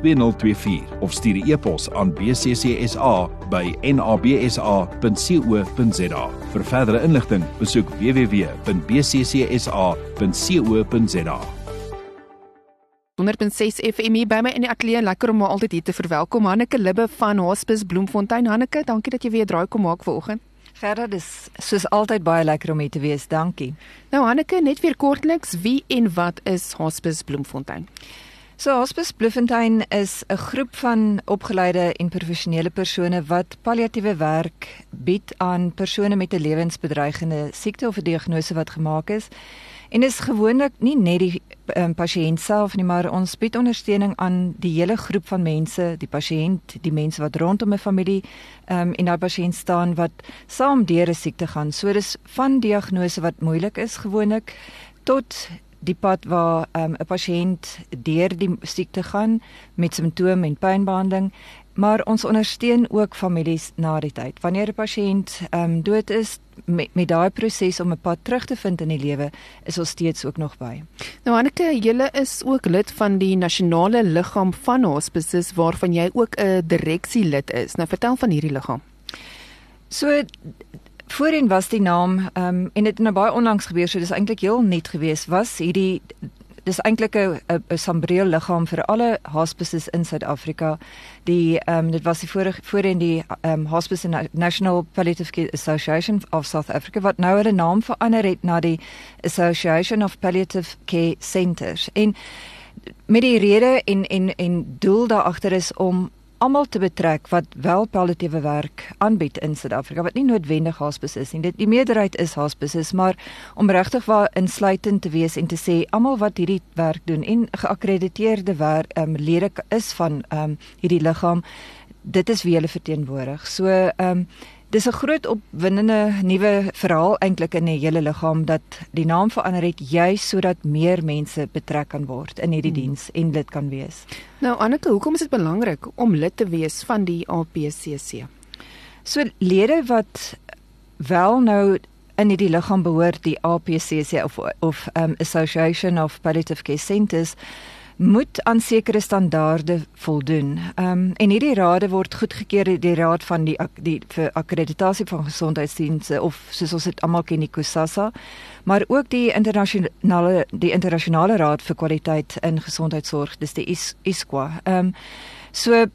2024 of stuur 'n e-pos aan bccsa by nabsa.co.za. Vir verdere inligting, besoek www.bccsa.co.za. 106 FM hier by my in die ateljee. Lekker om altyd hier te verwelkom. Hanneke Libbe van Hospice Bloemfontein. Hanneke dankie dat jy weer draai. Kom maak vanoggend. Gerda dis soos altyd baie lekker om hier te wees. Dankie. Nou Hanneke net weer kortliks. Wie en wat is Hospice Bloemfontein So Hospice Bloemfontein is 'n groep van opgeleide en professionele persone wat palliatiewe werk bied aan persone met 'n lewensbedreigende siekte of 'n diagnose wat gemaak is. En is gewoonlik nie net die um, pasiënt self nie, maar ons bied ondersteuning aan die hele groep van mense, die pasiënt, die mense wat rondom 'n familie um, en daai pasiënt staan wat saam deur 'n siekte gaan. So dis van diagnose wat moeilik is gewoonlik tot die pad waar 'n um, pasiënt deur die siekte gaan met simptome en pynbehandeling, maar ons ondersteun ook families na die tyd. Wanneer 'n pasiënt um, dood is met met daai proses om 'n pad terug te vind in die lewe, is ons steeds ook nog by. Nou Anneke, julle is ook lid van die nasionale liggaam van hospices waarvan jy ook 'n direksielid is. Nou vertel van hierdie liggaam. So Voorheen was die naam um, en dit nou baie onlangs gebeur, so dis eintlik heel nuut geweest. Was hierdie dis eintlik 'n 'n sambreel liggaam vir alle hospices in Suid-Afrika. Die ehm um, dit was die vorige voorheen die ehm um, Hospice National Palliative Care Association of South Africa wat nou hulle naam verander het na die Association of Palliative Care Centers. En met die rede en en en doel daar agter is om almal te betrek wat wel palliatiewe werk aanbied in Suid-Afrika wat nie noodwendig hospice is nie. Dit die meerderheid is hospices, maar om regtig waar insluitend te wees en te sê almal wat hierdie werk doen en geakkrediteerde werk ehm um, lede is van ehm um, hierdie liggaam, dit is wie hulle verteenwoordig. So ehm um, Dis 'n groot opwindende nuwe verhaal eintlik in die hele liggaam dat die naam verander het juis sodat meer mense betrek kan word in hierdie hmm. diens en lid kan wees. Nou Anneke, hoekom is dit belangrik om lid te wees van die APCC? So lede wat wel nou in hierdie liggaam behoort, die APCC of of um Association of Palliative Care Centers moet aan sekere standaarde voldoen. Ehm um, en hierdie rade word goedgekeur deur die raad van die die vir akkreditasie van gesondheidsdienste of soos ons dit almal ken die KUSASA, maar ook die internasionale die internasionale raad vir kwaliteit in gesondheidsorg, dis die ISQA. Ehm um, so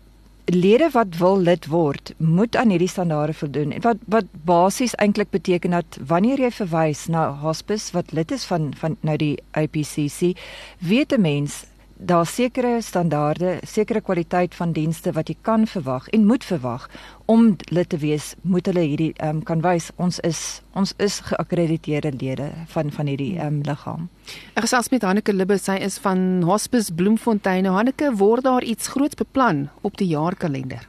lede wat wil lid word, moet aan hierdie standaarde voldoen. En wat wat basies eintlik beteken dat wanneer jy verwys na hospice wat lid is van van nou die IPCC, weet 'n mens daar sekere standaarde, sekere kwaliteit van dienste wat jy kan verwag en moet verwag om lid te wees, moet hulle hierdie ehm um, kan wys ons is ons is geakkrediteerde lede van van hierdie ehm um, liggaam. Ek gesels met Hanneke Libbe, sy is van Hospice Bloemfontein. Hanneke, word daar iets groots beplan op die jaarkalender?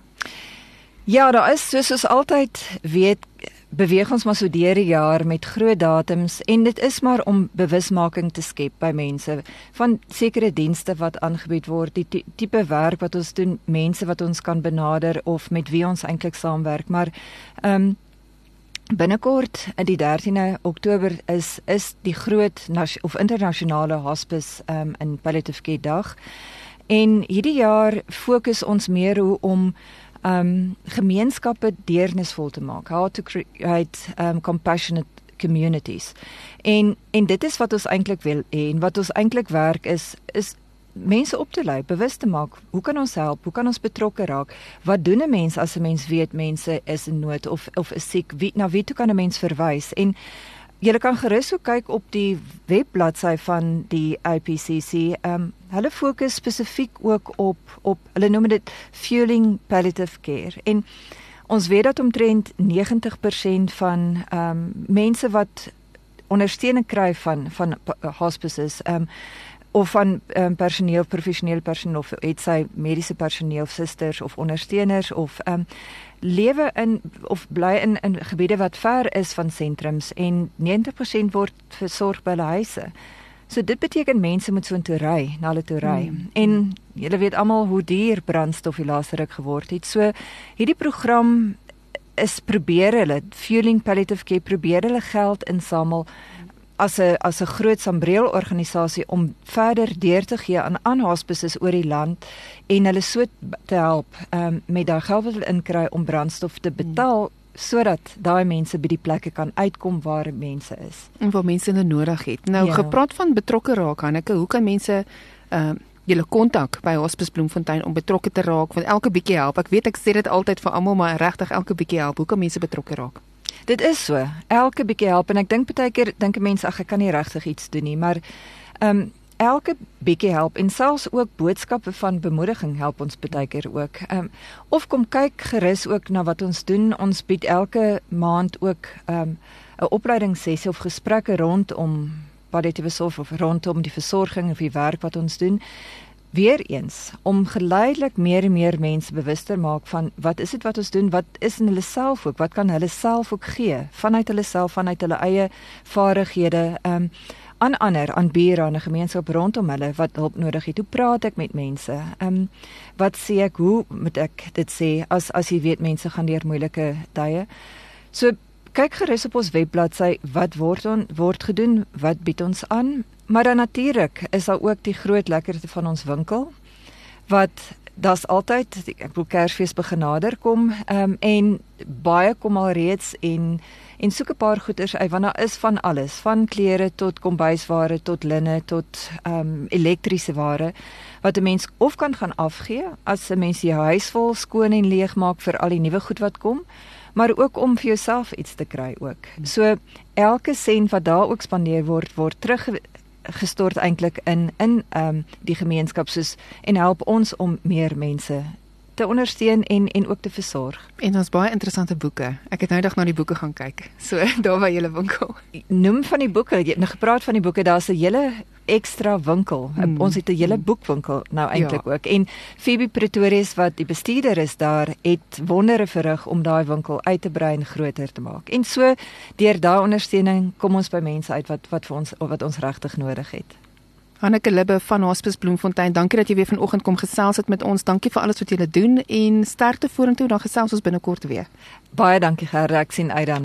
Ja, daar is soos ons altyd weet beweeg ons maar so deur die jaar met groot datums en dit is maar om bewusmaking te skep by mense van sekere dienste wat aangebied word, die tipe werk wat ons doen, mense wat ons kan benader of met wie ons eintlik saamwerk, maar ehm um, binnekort in die 13de Oktober is is die groot of internasionale hospice ehm um, in palliative care dag. En hierdie jaar fokus ons meer hoe om um gemeenskappe deernisvol te maak. How to create um compassionate communities. En en dit is wat ons eintlik wil en wat ons eintlik werk is is mense op te lei bewus te maak hoe kan ons help hoe kan ons betrokke raak? Wat doen 'n mens as 'n mens weet mense is in nood of of is siek? Wie na wie toe kan 'n mens verwys en Julle kan gerus ook kyk op die webbladsy van die IPCC. Ehm um, hulle fokus spesifiek ook op op hulle noem dit fueling palliative care. En ons weet dat omtrent 90% van ehm um, mense wat ondersteuning kry van van hospices ehm um, of van um, personeel, professionele personeel of het sy mediese personeel, susters of ondersteuners of um, lewe in of bly in in gebiede wat ver is van sentrums en 90% word versorg by hulle huise. So dit beteken mense moet so intoe ry, na hulle toe ry. Hmm. En julle weet almal hoe duur brandstof die laaste ruk geword het. So hierdie program is probeer hulle Fueling Palliative Care probeer hulle geld insamel as 'n as 'n groot sambreel organisasie om verder deur te gee aan aan hospices oor die land en hulle so te help um, met daai geld wat hulle inkry om brandstof te betaal hmm sodat daai mense by die plekke kan uitkom waar mense is en waar mense hulle nodig het. Nou ja. gepraat van betrokke raak, Hanneke, hoe kan mense uh, julle kontak by Hospice Bloemfontein om betrokke te raak want elke bietjie help. Ek weet ek sê dit altyd vir almal, maar regtig elke bietjie help. Hoe kan mense betrokke raak? Dit is so. Elke bietjie help en ek dink baie keer dink mense ag ek kan nie regtig iets doen nie, maar ehm um, elke bietjie help en selfs ook boodskappe van bemoediging help ons baie keer ook. Ehm um, of kom kyk gerus ook na wat ons doen. Ons bied elke maand ook ehm um, 'n opleidingssessie of gesprekke rondom palliatiewe sorg of rondom die versorging of die werk wat ons doen. Weereens om geleidelik meer en meer mense bewuster maak van wat is dit wat ons doen? Wat is in hulle self ook? Wat kan hulle self ook gee vanuit hulle self vanuit hulle eie vaardighede? Ehm um, aan ander aan bure aan 'n gemeenskap rondom hulle wat hulp nodig het. Hoe praat ek met mense? Ehm um, wat sê ek? Hoe moet ek dit sê as as jy weet mense gaan deur moeilike tye? So kyk gerus op ons webbladsy wat word on, word gedoen, wat bied ons aan? Maar dan natuurlik is daar ook die groot lekkerte van ons winkel wat Das altyd ek wil Kersfees begin nader kom um, en baie kom al reeds en en soek 'n paar goeders uit want daar is van alles, van klere tot kombuisware tot linne tot ehm um, elektriese ware wat 'n mens of kan gaan afgee as 'n mens jou huis vol skoon en leeg maak vir al die nuwe goed wat kom, maar ook om vir jouself iets te kry ook. So elke sent wat daar ook spandeer word word terug gestort eintlik in in ehm um, die gemeenskap soos en help ons om meer mense te ondersteun en en ook te versorg. En ons baie interessante boeke. Ek het nou eendag na die boeke gaan kyk. So daar by julle winkel. Noem van die boeke. Jy het nou gepraat van die boeke. Daar's 'n hele ekstra winkel. Mm. Ons het 'n hele boekwinkel nou eintlik ja. ook. En Phoebe Pretorius wat die bestuurder is daar, het wondere verrig om daai winkel uit te brei en groter te maak. En so deur daai ondersteuning kom ons by mense uit wat wat vir ons wat ons regtig nodig het. Hanneke Libbe van Hospice Bloemfontein, dankie dat jy weer vanoggend kom gesels het met ons. Dankie vir alles wat jy doen en sterkte vorentoe. Dan gesels ons binnekort weer. Baie dankie Gerard, ek sien uit dan.